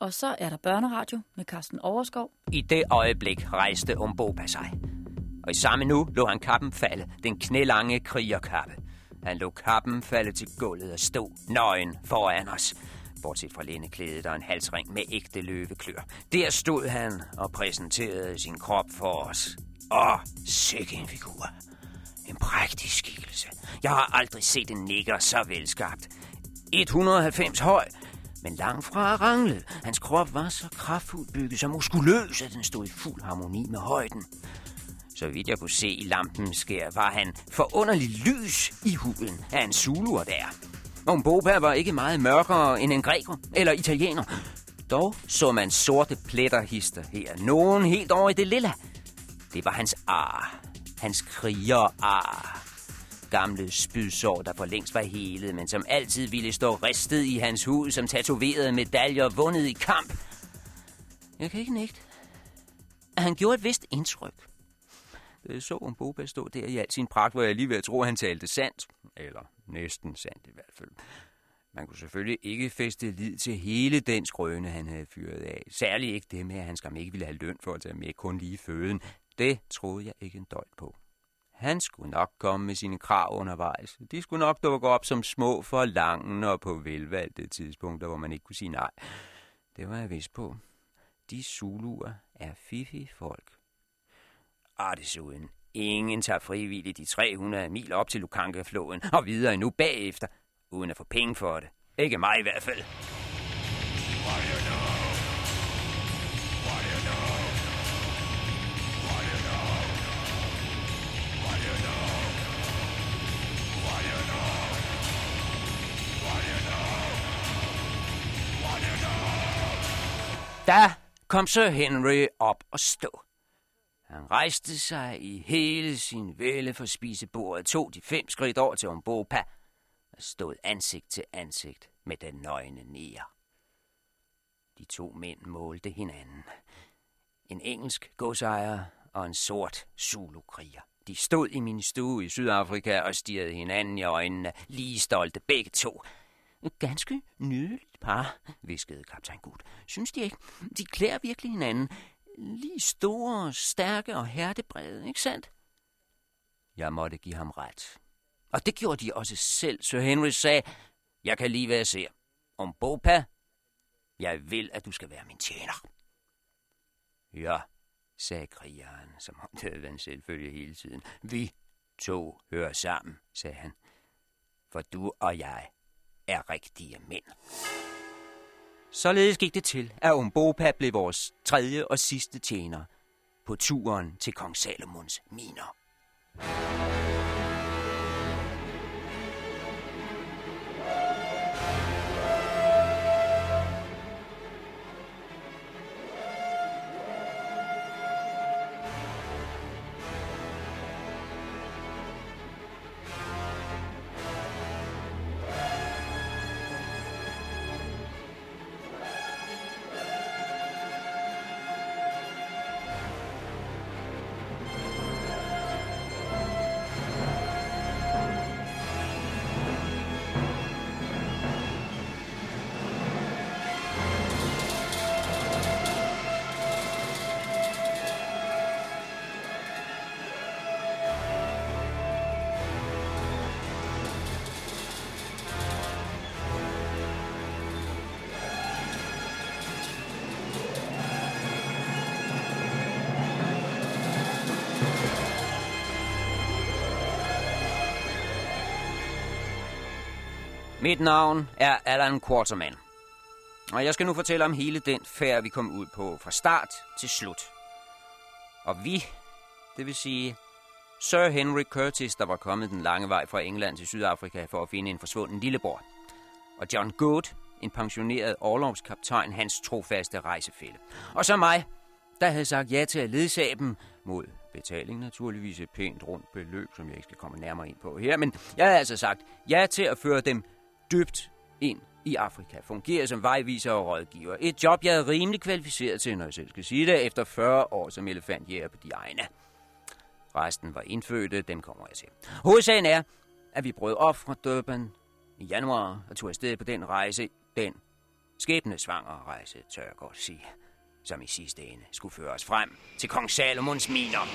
Og så er der børneradio med Carsten Overskov. I det øjeblik rejste Umboba sig. Og i samme nu lå han kappen falde, den knælange krigerkappe. Han lå kappen falde til gulvet og stod nøgen foran os. Bortset fra lindeklædet og en halsring med ægte løveklør. Der stod han og præsenterede sin krop for os. Åh, sikke en figur. En prægtig skikkelse. Jeg har aldrig set en nigger så velskabt. 190 høj, men langt fra ranglet. Hans krop var så kraftfuldt bygget, så muskuløs, at den stod i fuld harmoni med højden. Så vidt jeg kunne se i lampens skær, var han forunderlig lys i huden af en zuluer der. Umbopa var ikke meget mørkere end en græker eller italiener. Dog så man sorte pletter hister her. Nogen helt over i det lilla. Det var hans ar. Hans kriger ar. Gamle spydsår, der for længst var helet, men som altid ville stå ristet i hans hud som tatoverede medaljer vundet i kamp. Jeg kan ikke nægte. at Han gjorde et vist indtryk. Da jeg så om Boba stå der i al sin pragt, hvor jeg lige ved at tro, at han talte sandt. Eller næsten sandt i hvert fald. Man kunne selvfølgelig ikke feste lid til hele den skrøne, han havde fyret af. Særligt ikke det med, at han skam ikke ville have løn for at tage med kun lige føden. Det troede jeg ikke en døjt på. Han skulle nok komme med sine krav undervejs. De skulle nok dukke op som små forlangen og på velvalgte tidspunkter, hvor man ikke kunne sige nej. Det var jeg vist på. De Zuluer er fifi folk. Og ah, desuden, ingen tager frivilligt de 300 mil op til Lukanka-floden og videre endnu bagefter, uden at få penge for det. Ikke mig i hvert fald. Da kom Sir Henry op og stå. Han rejste sig i hele sin væle for spisebordet, tog de fem skridt over til Umbopa og stod ansigt til ansigt med den nøgne nære. De to mænd målte hinanden. En engelsk godsejer og en sort Zulu-kriger. De stod i min stue i Sydafrika og stirrede hinanden i øjnene, lige stolte begge to. Ganske nydeligt par, viskede kaptajn Gut. Synes de ikke? De klæder virkelig hinanden. Lige store, stærke og hertebrede, ikke sandt? Jeg måtte give ham ret. Og det gjorde de også selv, så Henry sagde, jeg kan lige hvad jeg ser. Om Bopa, jeg vil, at du skal være min tjener. Ja, sagde krigeren, som om det havde været en selvfølge hele tiden. Vi to hører sammen, sagde han. For du og jeg er rigtige mænd. Således gik det til, at Umbopa blev vores tredje og sidste tjener på turen til kong Salomons miner. Mit navn er Allan Quarterman. Og jeg skal nu fortælle om hele den færd, vi kom ud på fra start til slut. Og vi, det vil sige Sir Henry Curtis, der var kommet den lange vej fra England til Sydafrika for at finde en forsvunden lillebror. Og John Good, en pensioneret overlovskaptajn, hans trofaste rejsefælde. Og så mig, der havde sagt ja til at ledsage dem mod betaling naturligvis et pænt rundt beløb, som jeg ikke skal komme nærmere ind på her. Men jeg havde altså sagt ja til at føre dem dybt ind i Afrika, fungerer som vejviser og rådgiver. Et job, jeg er rimelig kvalificeret til, når jeg selv skal sige det, efter 40 år som elefantjæger på de egne. Resten var indfødte, dem kommer jeg til. Hovedsagen er, at vi brød op fra Durban i januar og tog afsted på den rejse den skæbnesvangre rejse, tør jeg godt sige, som i sidste ende skulle føre os frem til kong Salomons miner.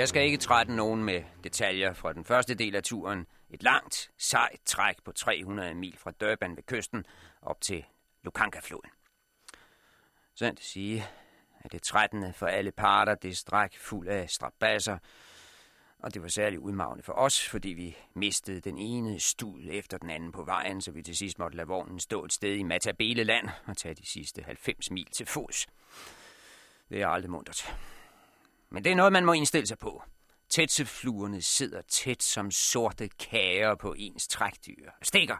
Jeg skal ikke trætte nogen med detaljer fra den første del af turen. Et langt, sejt træk på 300 mil fra Durban ved kysten op til Lukanka-floden. Sandt at sige, at det 13. for alle parter, det stræk fuld af strabasser, og det var særligt udmagende for os, fordi vi mistede den ene stud efter den anden på vejen, så vi til sidst måtte lade vognen stå et sted i Matabeleland og tage de sidste 90 mil til fods. Det er aldrig muntert. Men det er noget, man må indstille sig på. Tætsefluerne sidder tæt som sorte kager på ens trækdyr. Stikker.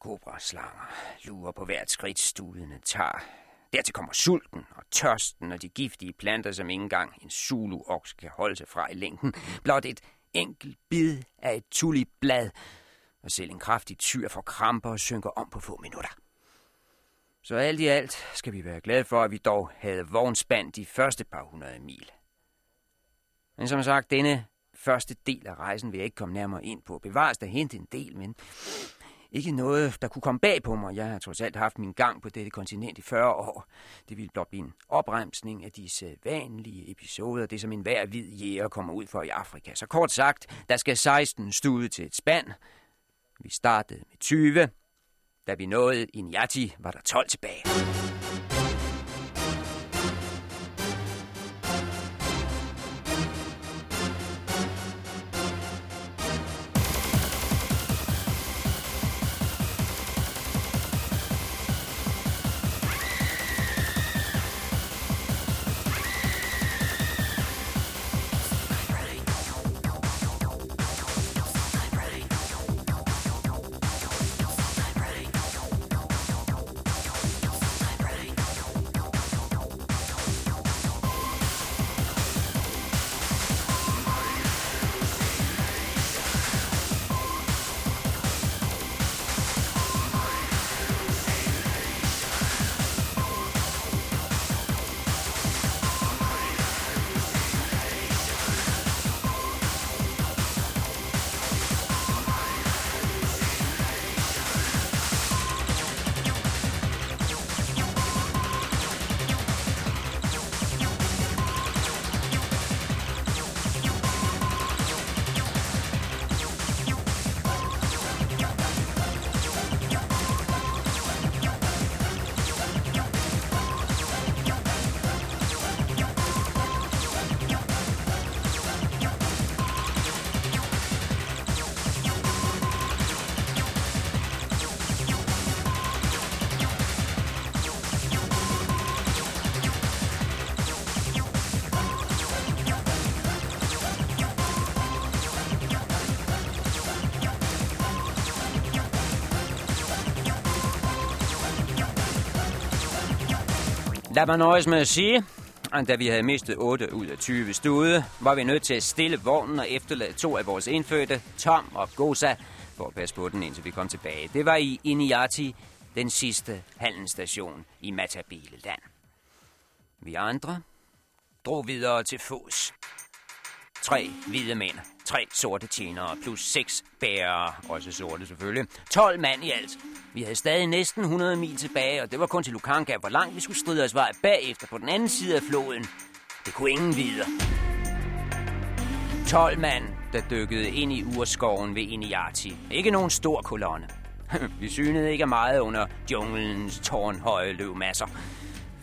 Kobraslanger lurer på hvert skridt studene tager. Dertil kommer sulten og tørsten og de giftige planter, som ikke engang en zulu-oks kan holde sig fra i længden. Blot et enkelt bid af et tulipblad, og selv en kraftig tyr får kramper og synker om på få minutter. Så alt i alt skal vi være glade for, at vi dog havde vognspand de første par hundrede mil. Men som sagt, denne første del af rejsen vil jeg ikke komme nærmere ind på. Bevares der hente en del, men ikke noget, der kunne komme bag på mig. Jeg har trods alt haft min gang på dette kontinent i 40 år. Det ville blot blive en opremsning af disse vanlige episoder, det som en hver hvid jæger kommer ud for i Afrika. Så kort sagt, der skal 16 stude til et spand. Vi startede med 20. Da vi nåede Inyati, var der 12 tilbage. Lad mig nøjes med at sige, at da vi havde mistet 8 ud af 20 stude, var vi nødt til at stille vognen og efterlade to af vores indfødte, Tom og Gosa, for at passe på den, indtil vi kom tilbage. Det var i Iniati, den sidste handelsstation i Matabeleland. Vi andre drog videre til fods. Tre hvide mænd, tre sorte tjenere, plus seks bærere, også sorte selvfølgelig. 12 mand i alt. Vi havde stadig næsten 100 mil tilbage, og det var kun til Lukanka, hvor langt vi skulle stride os vej bagefter på den anden side af floden. Det kunne ingen vide. 12 mand, der dykkede ind i urskoven ved Iniati. Ikke nogen stor kolonne. vi synede ikke meget under junglens tårnhøje løvmasser.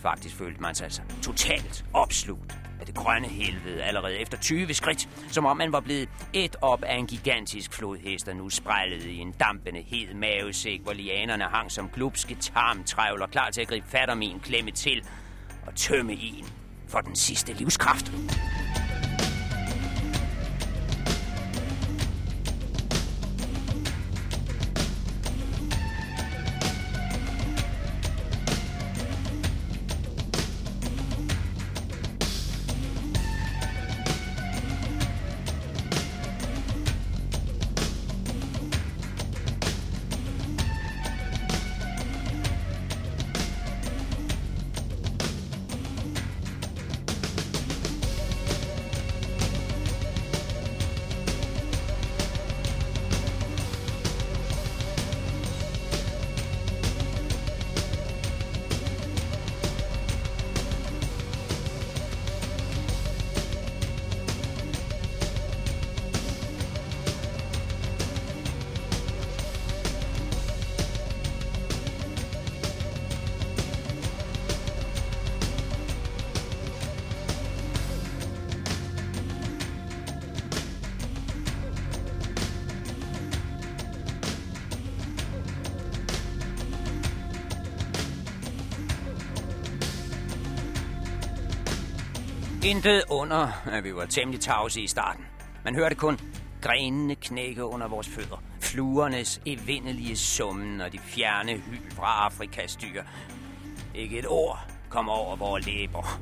Faktisk følte man sig altså totalt opslugt af det grønne helvede allerede efter 20 skridt, som om man var blevet et op af en gigantisk flodhest, der nu sprællede i en dampende hed mavesæk, hvor lianerne hang som glupske tarmtrævler, klar til at gribe fat om en, klemme til og tømme en for den sidste livskraft. Intet under, at vi var temmelig tavse i starten. Man hørte kun grenene knække under vores fødder. Fluernes evindelige summen og de fjerne hyl fra Afrikas dyr. Ikke et ord kom over vores læber.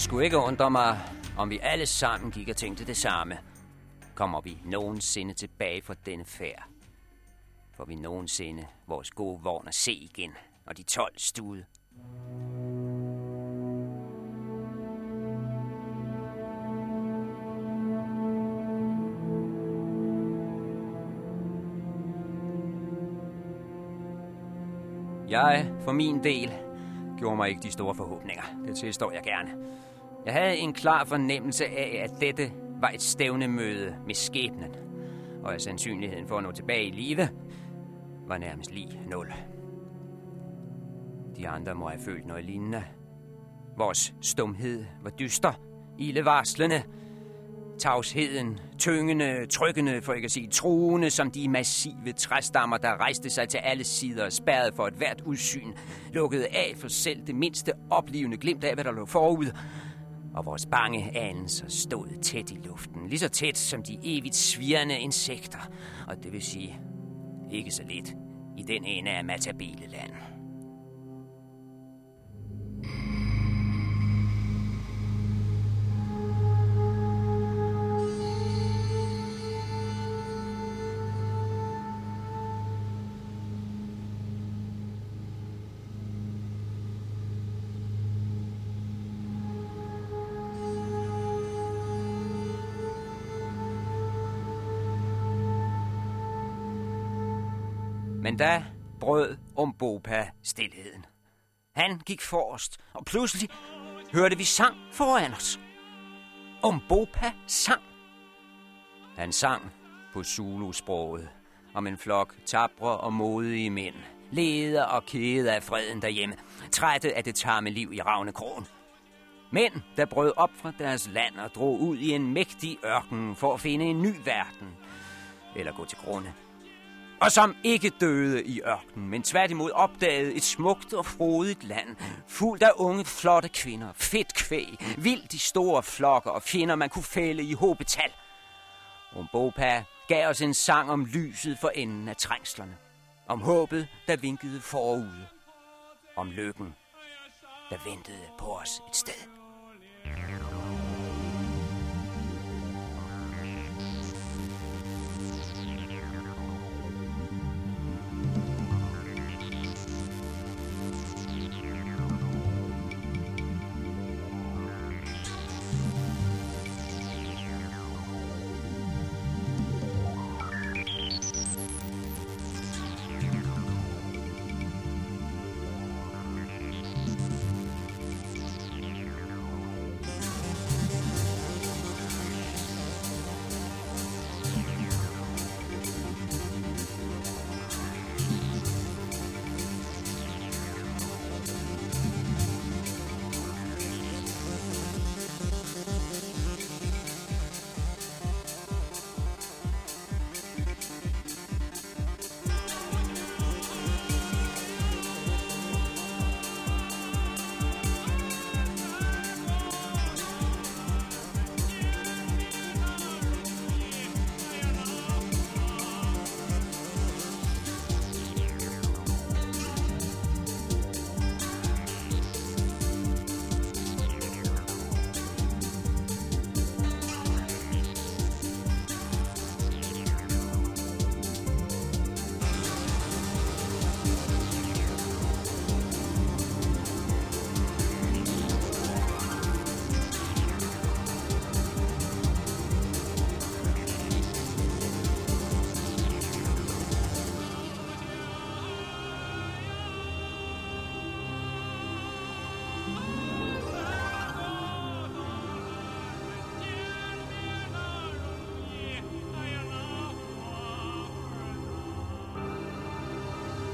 Det skulle ikke undre mig, om vi alle sammen gik og tænkte det samme. Kommer vi nogensinde tilbage fra denne færd? Får vi nogensinde vores gode vogn at se igen, og de 12 stude? Jeg, for min del, gjorde mig ikke de store forhåbninger. Det tilstår jeg gerne. Jeg havde en klar fornemmelse af, at dette var et stævnemøde med skæbnen, og at sandsynligheden for at nå tilbage i live var nærmest lige nul. De andre må have følt noget lignende. Vores stumhed var dyster, ildevarslende, tavsheden, tyngende, trykkende, for ikke at sige truende, som de massive træstammer, der rejste sig til alle sider og spærrede for et hvert udsyn, lukkede af for selv det mindste oplivende glimt af, hvad der lå forud, og vores bange anelser stod tæt i luften, lige så tæt som de evigt svirrende insekter, og det vil sige ikke så lidt i den ene af Matabeleland. Da brød Umbopa stillheden. Han gik forrest, og pludselig hørte vi sang foran os. Umbopa sang. Han sang på Zulu-sproget om en flok tabre og modige mænd, leder og kede af freden derhjemme, trætte af det tamme liv i Ravnekrogen. Mænd, der brød op fra deres land og drog ud i en mægtig ørken for at finde en ny verden, eller gå til grunde og som ikke døde i ørkenen, men tværtimod opdagede et smukt og frodigt land, fuldt af unge, flotte kvinder, fedt kvæg, vildt de store flokker og fjender, man kunne fælde i hobetal. Umbopa gav os en sang om lyset for enden af trængslerne, om håbet, der vinkede forude, om lykken, der ventede på os et sted.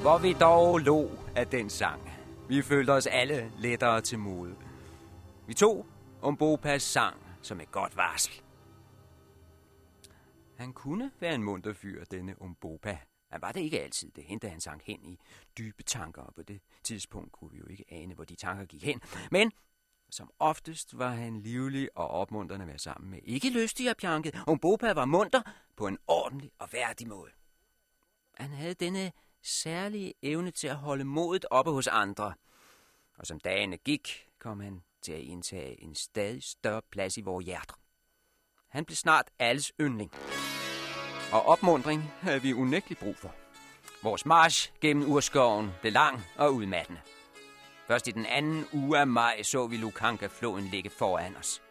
Hvor vi dog lå af den sang. Vi følte os alle lettere til mode. Vi tog Umbopas sang som et godt varsel. Han kunne være en munter fyr, denne Umbopa. Han var det ikke altid. Det hentede han sang hen i dybe tanker, og på det tidspunkt kunne vi jo ikke ane, hvor de tanker gik hen. Men som oftest var han livlig og opmuntrende at være sammen med. Ikke lystig og pjanket. Umbopa var munter på en ordentlig og værdig måde. Han havde denne særlige evne til at holde modet oppe hos andre. Og som dagene gik, kom han til at indtage en stadig større plads i vores hjerter. Han blev snart alles yndling. Og opmundring havde vi unægteligt brug for. Vores march gennem urskoven blev lang og udmattende. Først i den anden uge af maj så vi Lukanka-floden ligge foran os.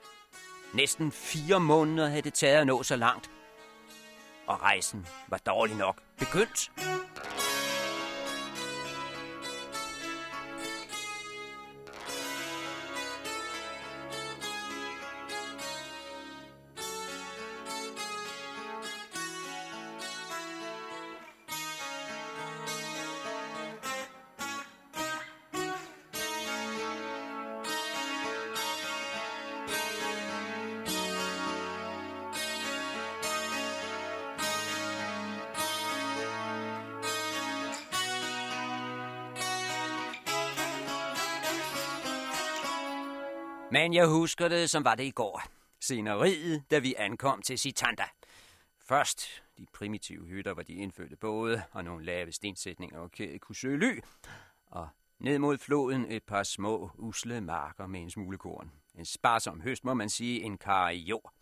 Næsten fire måneder havde det taget at nå så langt. Og rejsen var dårlig nok begyndt. Men jeg husker det, som var det i går. Sceneriet, da vi ankom til Sitanda. Først de primitive hytter, hvor de indfødte både, og nogle lave stensætninger og kæde kunne søge ly. Og ned mod floden et par små, usle marker med en smule korn. En sparsom høst, må man sige, en kar i jord.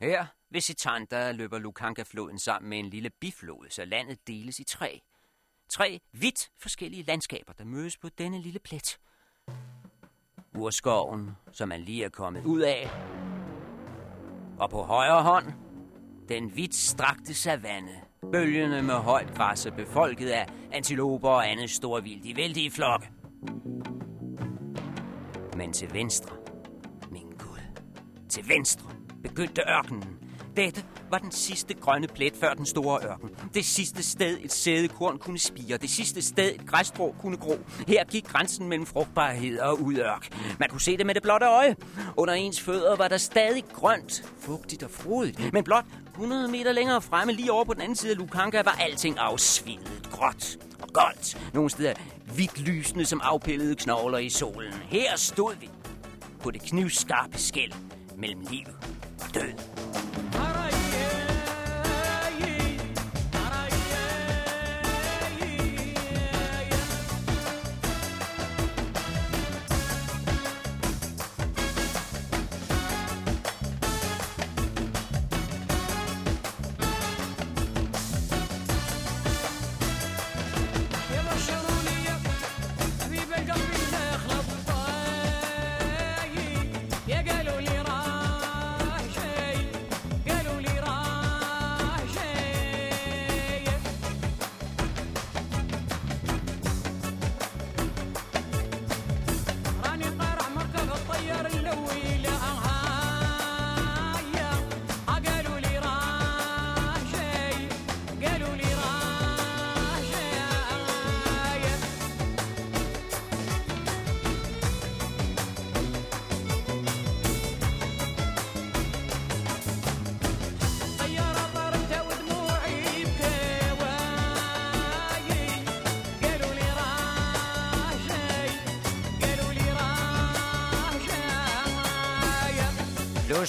Her ved Sitanda løber Lukanka-floden sammen med en lille biflod, så landet deles i tre. Tre vidt forskellige landskaber, der mødes på denne lille plet urskoven, som man lige er kommet ud af. Og på højre hånd, den vidt strakte savanne, bølgende med højt græs befolket af antiloper og andet storvildt i vældige flokke. Men til venstre, min Gud, til venstre begyndte ørkenen. Dette var den sidste grønne plet før den store ørken. Det sidste sted et sædekorn kunne spire. Det sidste sted et græsstrå kunne gro. Her gik grænsen mellem frugtbarhed og udørk. Man kunne se det med det blotte øje. Under ens fødder var der stadig grønt, fugtigt og frodigt. Men blot 100 meter længere fremme, lige over på den anden side af Lukanka, var alting afsvindet gråt og goldt. Nogle steder hvidt lysende som afpillede knogler i solen. Her stod vi på det knivskarpe skæld mellem liv og død.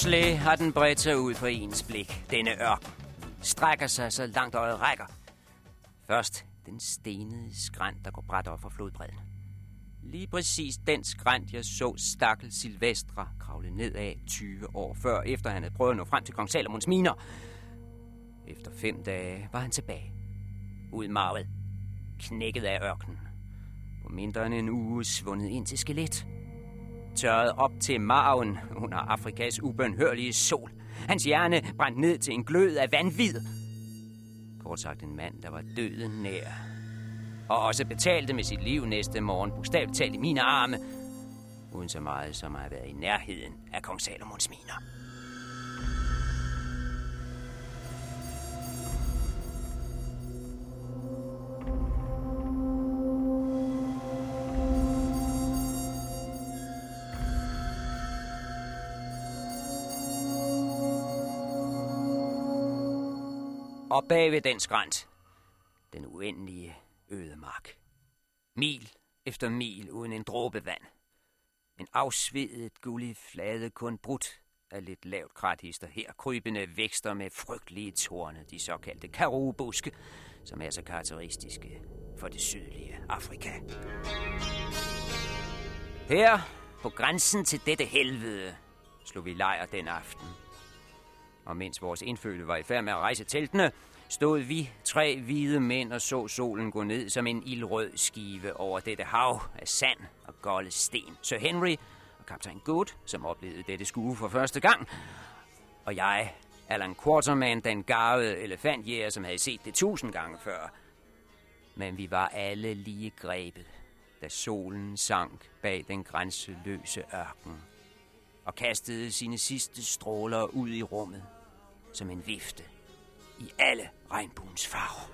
Pludselig har den bredt sig ud på ens blik. Denne ørken strækker sig så langt øjet rækker. Først den stenede skrænt, der går bræt op fra flodbredden. Lige præcis den skrænt, jeg så stakkel Silvestre kravle ned af 20 år før, efter han havde prøvet at nå frem til kong Salomons miner. Efter fem dage var han tilbage. Udmarvet. Knækket af ørkenen. På mindre end en uge svundet ind til skelet tørret op til maven under Afrikas ubønhørlige sol. Hans hjerne brændt ned til en glød af vanvid. Kort sagt en mand, der var døden nær. Og også betalte med sit liv næste morgen, bogstaveligt talt i mine arme, uden så meget som at have været i nærheden af kong Salomons miner. Og bagved den skrænt, den uendelige ødemark. Mil efter mil uden en dråbe vand. En afsvedet gullig flade kun brudt af lidt lavt krathister her krybende vækster med frygtelige torne, de såkaldte karubuske, som er så karakteristiske for det sydlige Afrika. Her på grænsen til dette helvede, slog vi lejr den aften. Og mens vores indfødte var i færd med at rejse teltene, stod vi, tre hvide mænd, og så solen gå ned som en ildrød skive over dette hav af sand og golde sten. Sir Henry og kaptajn Good, som oplevede dette skue for første gang, og jeg, Alan Quarterman, den garvede elefantjæger, som havde set det tusind gange før. Men vi var alle lige grebet, da solen sank bag den grænseløse ørken og kastede sine sidste stråler ud i rummet som en vifte i alle regnbuens farver.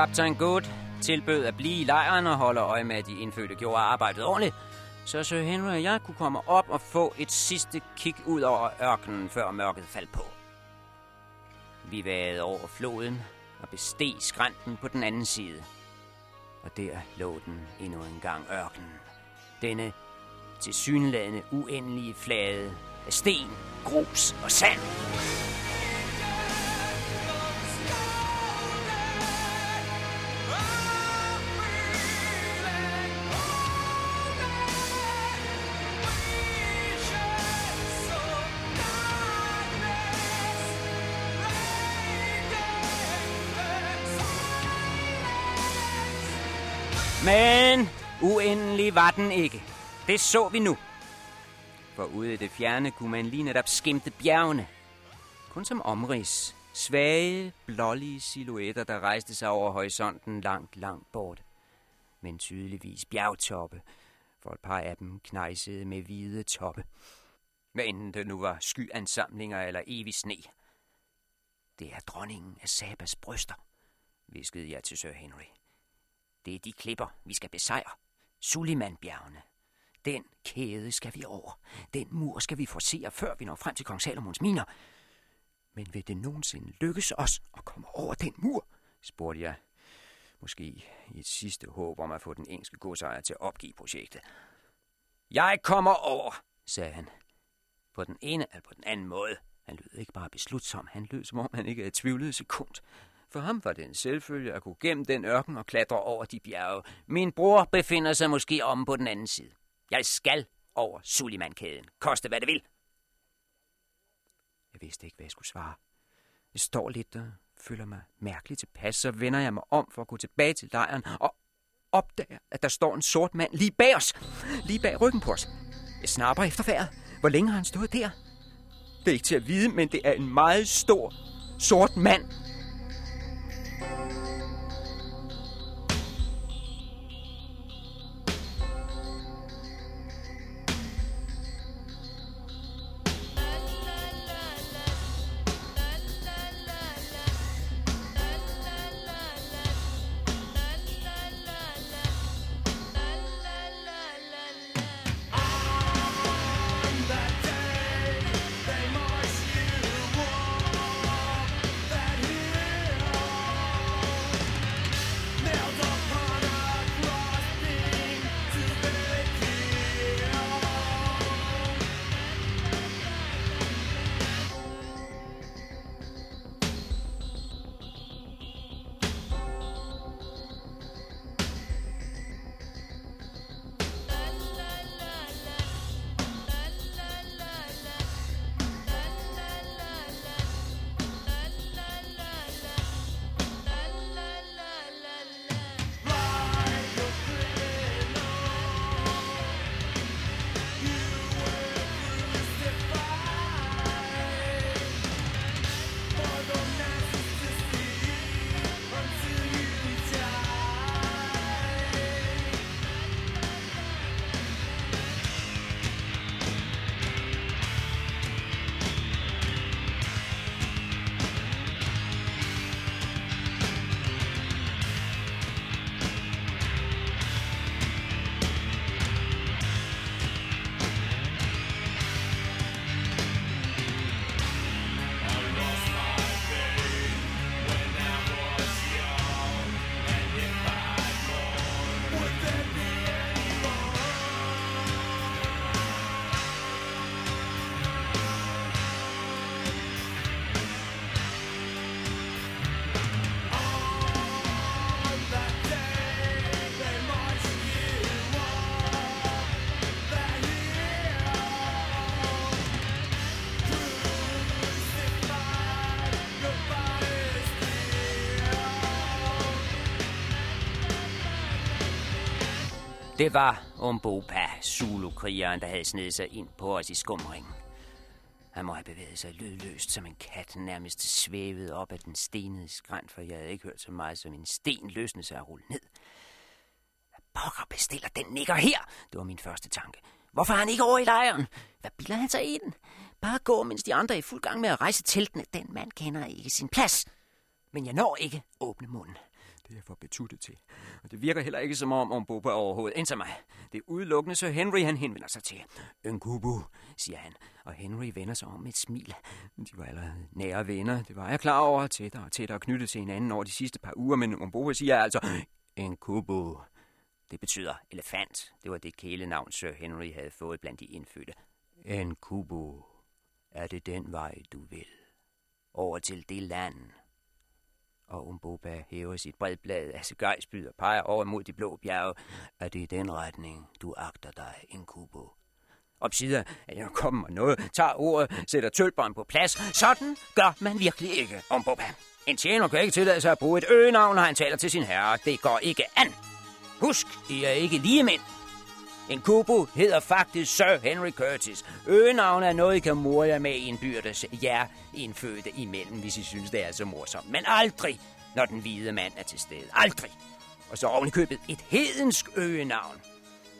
Kaptajn Good tilbød at blive i lejren og holde øje med, at de indfødte gjorde arbejdet ordentligt, så Sir Henry og jeg kunne komme op og få et sidste kig ud over ørkenen, før mørket faldt på. Vi vagede over floden og besteg skrænten på den anden side. Og der lå den endnu en gang ørkenen. Denne tilsyneladende uendelige flade af sten, grus og sand. Men uendelig var den ikke. Det så vi nu. for ude i det fjerne kunne man lige netop skimte bjergene. Kun som omrids. Svage, blålige silhuetter, der rejste sig over horisonten langt, langt bort. Men tydeligvis bjergtoppe, for et par af dem knejsede med hvide toppe. Hvad enten det nu var skyansamlinger eller evig sne. Det er dronningen af Sabas bryster, viskede jeg til Sir Henry. Det er de klipper, vi skal besejre. Sulimanbjergene. Den kæde skal vi over. Den mur skal vi forsere, før vi når frem til kong Salomons miner. Men vil det nogensinde lykkes os at komme over den mur? spurgte jeg. Måske i et sidste håb om at få den engelske godsejer til at opgive projektet. Jeg kommer over, sagde han. På den ene eller på den anden måde. Han lød ikke bare beslutsom, han lød som om han ikke havde tvivlet et sekund. For ham var det en selvfølge at gå gennem den ørken og klatre over de bjerge. Min bror befinder sig måske om på den anden side. Jeg skal over Sulimankæden. koste hvad det vil. Jeg vidste ikke, hvad jeg skulle svare. Jeg står lidt og føler mig mærkeligt tilpas, så vender jeg mig om for at gå tilbage til lejren og opdager, at der står en sort mand lige bag os, lige bag ryggen på os. Jeg snapper efter vejret. Hvor længe har han stået der? Det er ikke til at vide, men det er en meget stor, sort mand. Det var Umbopa, Zulu-krigeren, der havde snedet sig ind på os i skumringen. Han må have bevæget sig lydløst som en kat, nærmest svævet op af den stenede skrænt, for jeg havde ikke hørt så meget som en sten løsne sig og rulle ned. Hvad pokker bestiller den nikker her? Det var min første tanke. Hvorfor er han ikke over i lejren? Hvad bilder han sig ind? Bare gå, mens de andre er i fuld gang med at rejse teltene. Den mand kender ikke sin plads. Men jeg når ikke åbne munden. Det er jeg for betuttet til. Og det virker heller ikke som om, om Boba overhovedet indser mig. Det er udelukkende så Henry, han henvender sig til. Ngubu, siger han, og Henry vender sig om med et smil. De var allerede nære venner, det var jeg klar over, tættere og tættere knyttet til hinanden over de sidste par uger, men Umboba siger altså, Ngubu. Det betyder elefant. Det var det kælenavn, Sir Henry havde fået blandt de indfødte. Ngubu, er det den vej, du vil? Over til det land, og Umboba hæver sit bredblad af cigajspyd og peger over mod de blå bjerge, at det er den retning, du agter dig, Inkubo. Opsider, at jeg kommer noget, tager ordet, sætter tølbånd på plads. Sådan gør man virkelig ikke, Umboba. En tjener kan ikke tillade sig at bruge et øgenavn, når han taler til sin herre. Det går ikke an. Husk, I er ikke lige mænd. En kubo hedder faktisk Sir Henry Curtis. Øgenavn er noget, I kan mor jer med indbyrdes jer indfødte imellem, hvis I synes, det er så morsomt. Men aldrig, når den hvide mand er til stede. Aldrig. Og så ovenikøbet et hedensk øgenavn.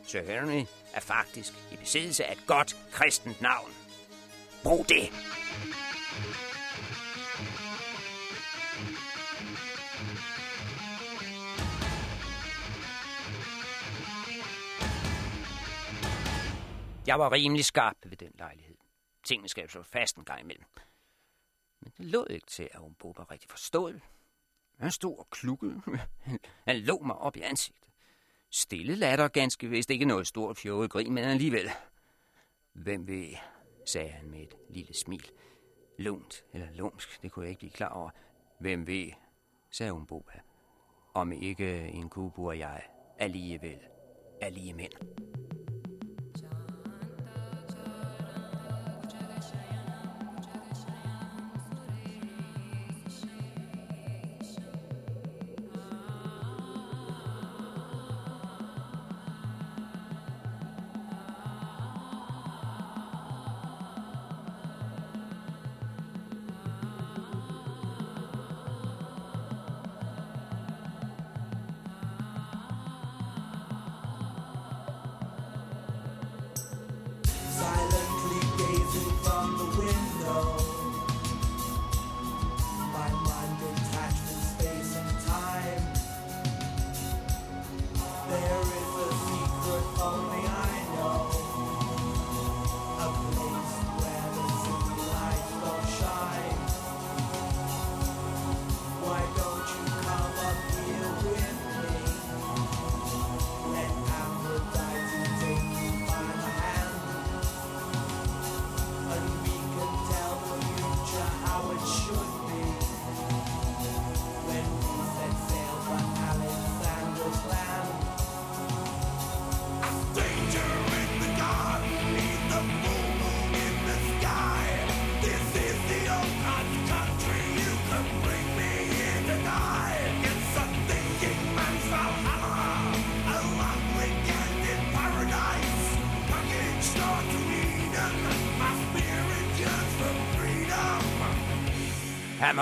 Sir Henry er faktisk i besiddelse af et godt kristent navn. Brug det. Jeg var rimelig skarp ved den lejlighed. Tingene skal jo så fast en gang imellem. Men det lå ikke til, at hun var rigtig forstået. Han stod og klukkede. Han lå mig op i ansigtet. Stille latter ganske vist ikke noget stort fjollet grin, men alligevel. Hvem ved, sagde han med et lille smil. Lunt eller lumsk, det kunne jeg ikke blive klar over. Hvem ved, sagde hun om ikke en kubu og jeg alligevel er lige mænd.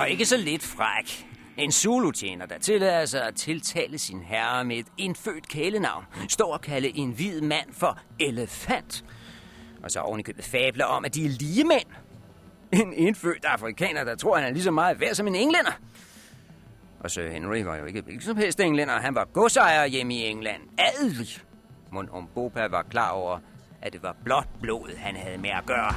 Og ikke så lidt fræk. En Zulu-tjener, der tillader sig at tiltale sin herre med et indfødt kælenavn, står og kalde en hvid mand for elefant. Og så ovenikøbet fabler om, at de er lige mænd. En indfødt afrikaner, der tror, han er lige så meget værd som en englænder. Og Sir Henry var jo ikke hvilken som helst englænder. Han var godsejer hjemme i England. Adelig. Mon Umbopa var klar over, at det var blot blod, han havde med at gøre.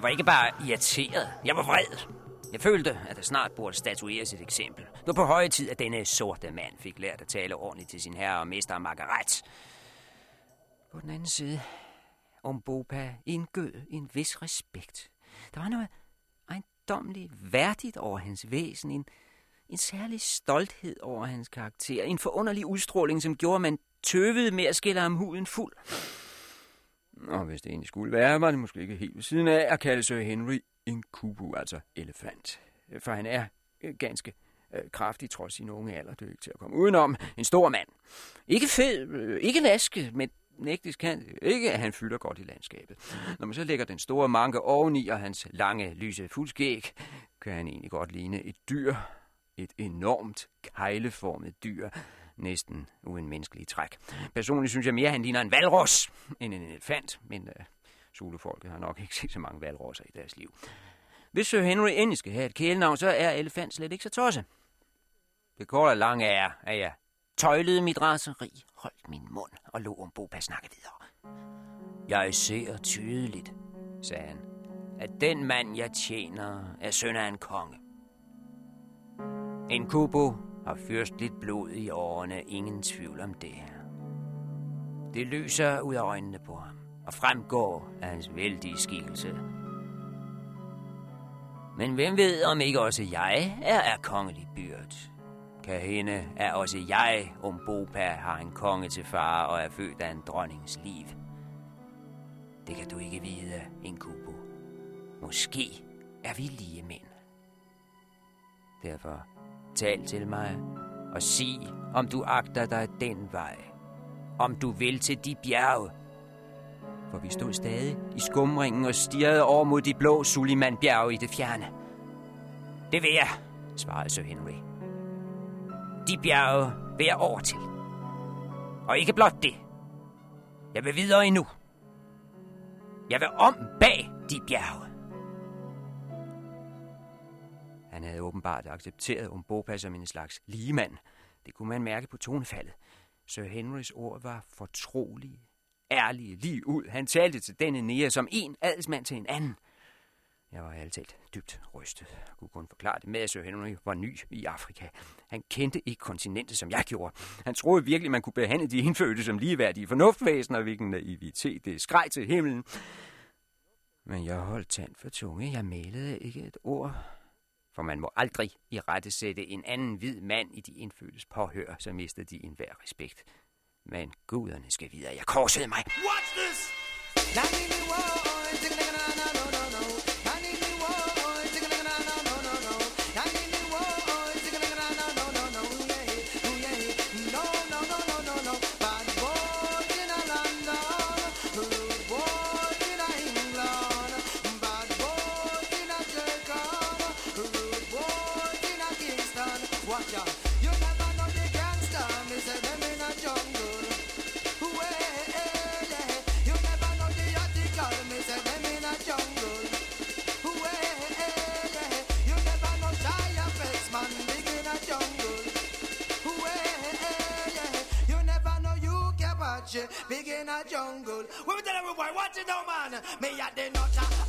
Jeg var ikke bare irriteret, jeg var vred. Jeg følte, at der snart burde statueres et eksempel. Det var på høje tid, at denne sorte mand fik lært at tale ordentligt til sin herre og mester Margaret. På den anden side, Umbopa indgød en vis respekt. Der var noget ejendomligt værdigt over hans væsen, en, en særlig stolthed over hans karakter, en forunderlig udstråling, som gjorde, at man tøvede med at skille ham huden fuld. Og hvis det egentlig skulle være, var det måske ikke helt ved siden af at kalde Sir Henry en kubu, altså elefant. For han er øh, ganske øh, kraftig trods sin unge alder. Det er ikke til at komme udenom. En stor mand. Ikke fed, øh, ikke vaske, men nægtes kan ikke, at han fylder godt i landskabet. Når man så lægger den store manke oveni og hans lange, lyse fuldskæg, kan han egentlig godt ligne et dyr. Et enormt kejleformet dyr, næsten uden menneskelig træk. Personligt synes jeg mere, at han ligner en valros end en elefant, men øh, Zulu-folket har nok ikke set så mange valrosser i deres liv. Hvis Sir Henry endelig skal have et kælenavn, så er elefant slet ikke så tosset. Det korte og lange er, at jeg tøjlede mit raseri, holdt min mund og lå om Boba snakke videre. Jeg ser tydeligt, sagde han, at den mand, jeg tjener, er søn af en konge. En kubo har fyrstligt blod i årene, ingen tvivl om det. Det lyser ud af øjnene på ham og fremgår af hans vældige skikkelse. Men hvem ved, om ikke også jeg er af kongelig byrd? Kan hende, er også jeg, om Bopa har en konge til far og er født af en dronnings liv. Det kan du ikke vide, Inkubo. Måske er vi lige mænd. Derfor tal til mig og sig, om du agter dig den vej. Om du vil til de bjerge. For vi stod stadig i skumringen og stirrede over mod de blå Suliman-bjerge i det fjerne. Det vil jeg, svarede Sir Henry. De bjerge vil jeg over til. Og ikke blot det. Jeg vil videre endnu. Jeg vil om bag de bjerge. Han havde åbenbart accepteret Umbopa som en slags ligemand. Det kunne man mærke på tonefaldet. Sir Henrys ord var fortrolige, ærlige, lige ud. Han talte til denne nære som en adelsmand til en anden. Jeg var altid dybt rystet. Jeg kunne kun forklare det med, at Sir Henry var ny i Afrika. Han kendte ikke kontinentet, som jeg gjorde. Han troede virkelig, man kunne behandle de indfødte som ligeværdige fornuftvæsener, hvilken naivitet det skreg til himlen. Men jeg holdt tand for tunge. Jeg malede ikke et ord. For man må aldrig i rette sætte en anden hvid mand i de indfødtes påhør, så mister de enhver respekt. Men guderne skal videre. Jeg korsede mig. What's this? Big in a jungle. We tell everybody, watch it now, man. Me at the nutter,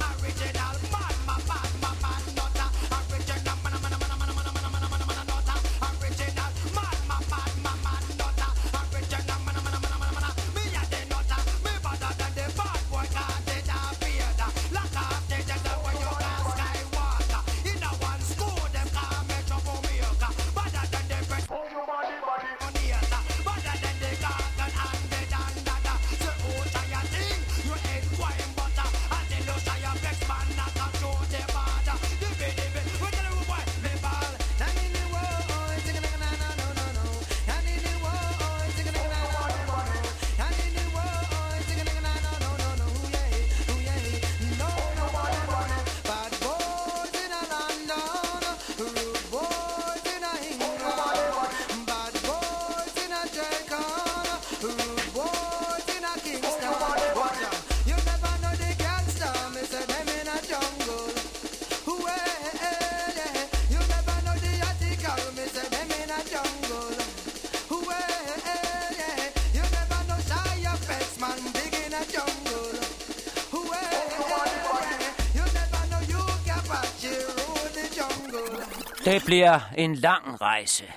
Det bliver en lang rejse,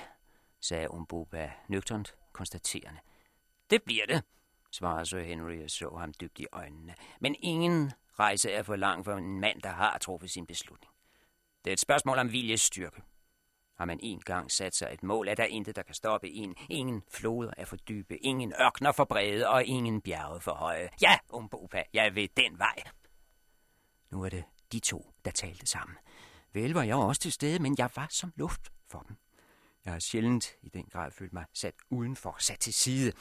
sagde Umboba nøgternt konstaterende. Det bliver det, svarede Sir Henry og så ham dybt i øjnene. Men ingen rejse er for lang for en mand, der har truffet sin beslutning. Det er et spørgsmål om viljestyrke. Har man en gang sat sig et mål, er der intet, der kan stoppe en. Ingen floder er for dybe, ingen ørkner for brede og ingen bjerge for høje. Ja, Umbopa, jeg vil den vej. Nu er det de to, der talte sammen. Vel var jeg også til stede, men jeg var som luft for dem. Jeg har sjældent i den grad følt mig sat udenfor, sat til side.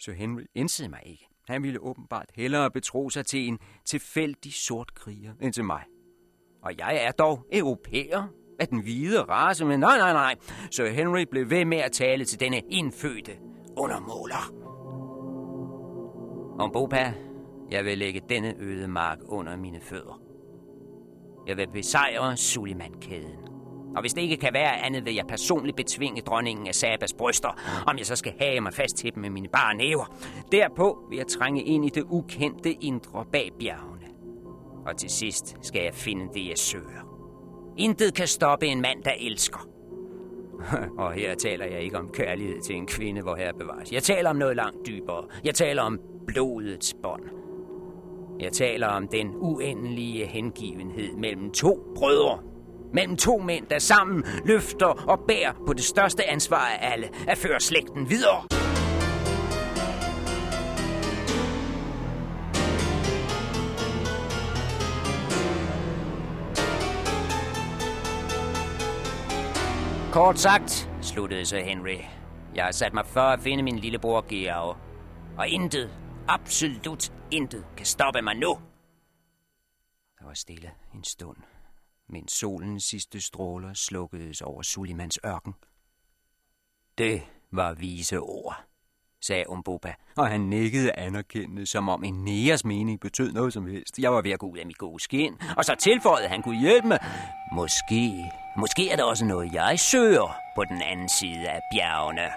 Så Henry indsede mig ikke. Han ville åbenbart hellere betro sig til en tilfældig sort kriger end til mig. Og jeg er dog europæer af den hvide race, men nej, nej, nej. Så Henry blev ved med at tale til denne indfødte undermåler. Om Bopa, jeg vil lægge denne øde mark under mine fødder. Jeg vil besejre Suleiman-kæden. Og hvis det ikke kan være andet, vil jeg personligt betvinge dronningen af Sabas bryster, om jeg så skal have mig fast til dem med mine bare næver. Derpå vil jeg trænge ind i det ukendte indre bag bjergene. Og til sidst skal jeg finde det, jeg søger. Intet kan stoppe en mand, der elsker. Og her taler jeg ikke om kærlighed til en kvinde, hvor her bevares. Jeg taler om noget langt dybere. Jeg taler om blodets bånd. Jeg taler om den uendelige hengivenhed mellem to brødre. Mellem to mænd, der sammen løfter og bærer på det største ansvar af alle, at føre slægten videre. Kort sagt, sluttede så Henry. Jeg har sat mig for at finde min lillebror Georg. Og intet, absolut intet, kan stoppe mig nu. Der var stille en stund, mens solens sidste stråler slukkedes over Sulimans ørken. Det var vise ord, sagde Umboba, og han nikkede anerkendende, som om en næres mening betød noget som helst. Jeg var ved at gå ud af mit gode skin, og så tilføjede han kunne hjælpe mig. Måske, måske er der også noget, jeg søger på den anden side af bjergene.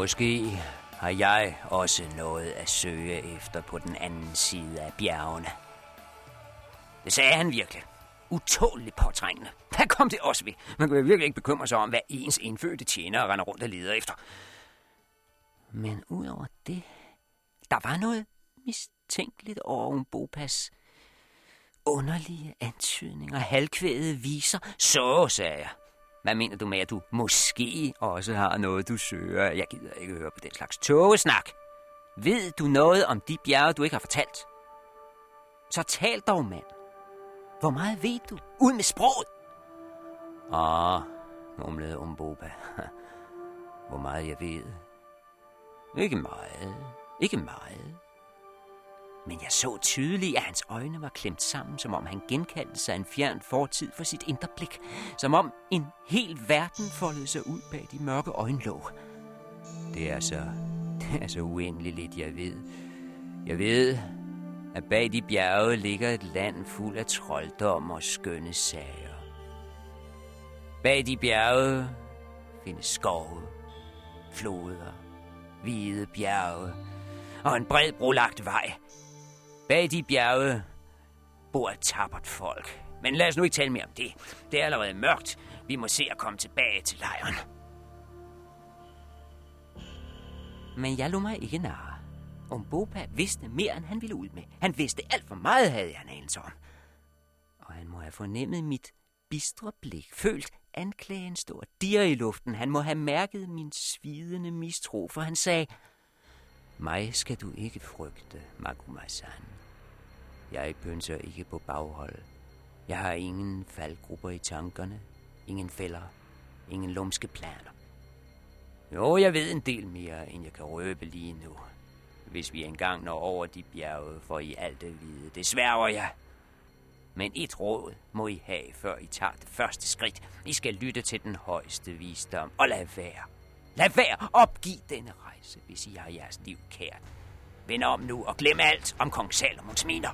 Måske har jeg også noget at søge efter på den anden side af bjergene. Det sagde han virkelig. Utåligt påtrængende. Hvad kom det også ved? Man kunne virkelig ikke bekymre sig om, hvad ens indfødte tjener render rundt og leder efter. Men udover det, der var noget mistænkeligt over Bopas underlige antydninger, halvkvædede viser. Så, sagde jeg. Hvad mener du med, at du måske også har noget, du søger? Jeg gider ikke høre på den slags tågesnak. Ved du noget om de bjerge, du ikke har fortalt? Så tal dog, mand. Hvor meget ved du? Ud med sproget! Ah, mumlede Umboba. Hvor meget jeg ved? Ikke meget. Ikke meget. Men jeg så tydeligt, at hans øjne var klemt sammen, som om han genkaldte sig en fjern fortid for sit indre blik. Som om en hel verden foldede sig ud bag de mørke øjenlåg. Det er så, det er så uendeligt lidt, jeg ved. Jeg ved, at bag de bjerge ligger et land fuld af trolddom og skønne sager. Bag de bjerge findes skove, floder, hvide bjerge og en bred brolagt vej. Bag de bjerge bor et tappert folk. Men lad os nu ikke tale mere om det. Det er allerede mørkt. Vi må se at komme tilbage til lejren. Men jeg lå mig ikke narre. Om Bopa vidste mere, end han ville ud med. Han vidste alt for meget, havde jeg en anelse om. Og han må have fornemmet mit bistre blik, følt anklagen stå dir i luften. Han må have mærket min svidende mistro, for han sagde, mig skal du ikke frygte, Magumasan. Jeg pønser ikke på baghold. Jeg har ingen faldgrupper i tankerne, ingen fælder, ingen lumske planer. Jo, jeg ved en del mere, end jeg kan røbe lige nu. Hvis vi engang når over de bjerge, for I alt at vide. Det sværger jeg. Men et råd må I have, før I tager det første skridt. I skal lytte til den højeste visdom, og lad være. Lad være opgive denne rejse, hvis I har jeres liv kært. Vend om nu og glem alt om kong Salomons miner.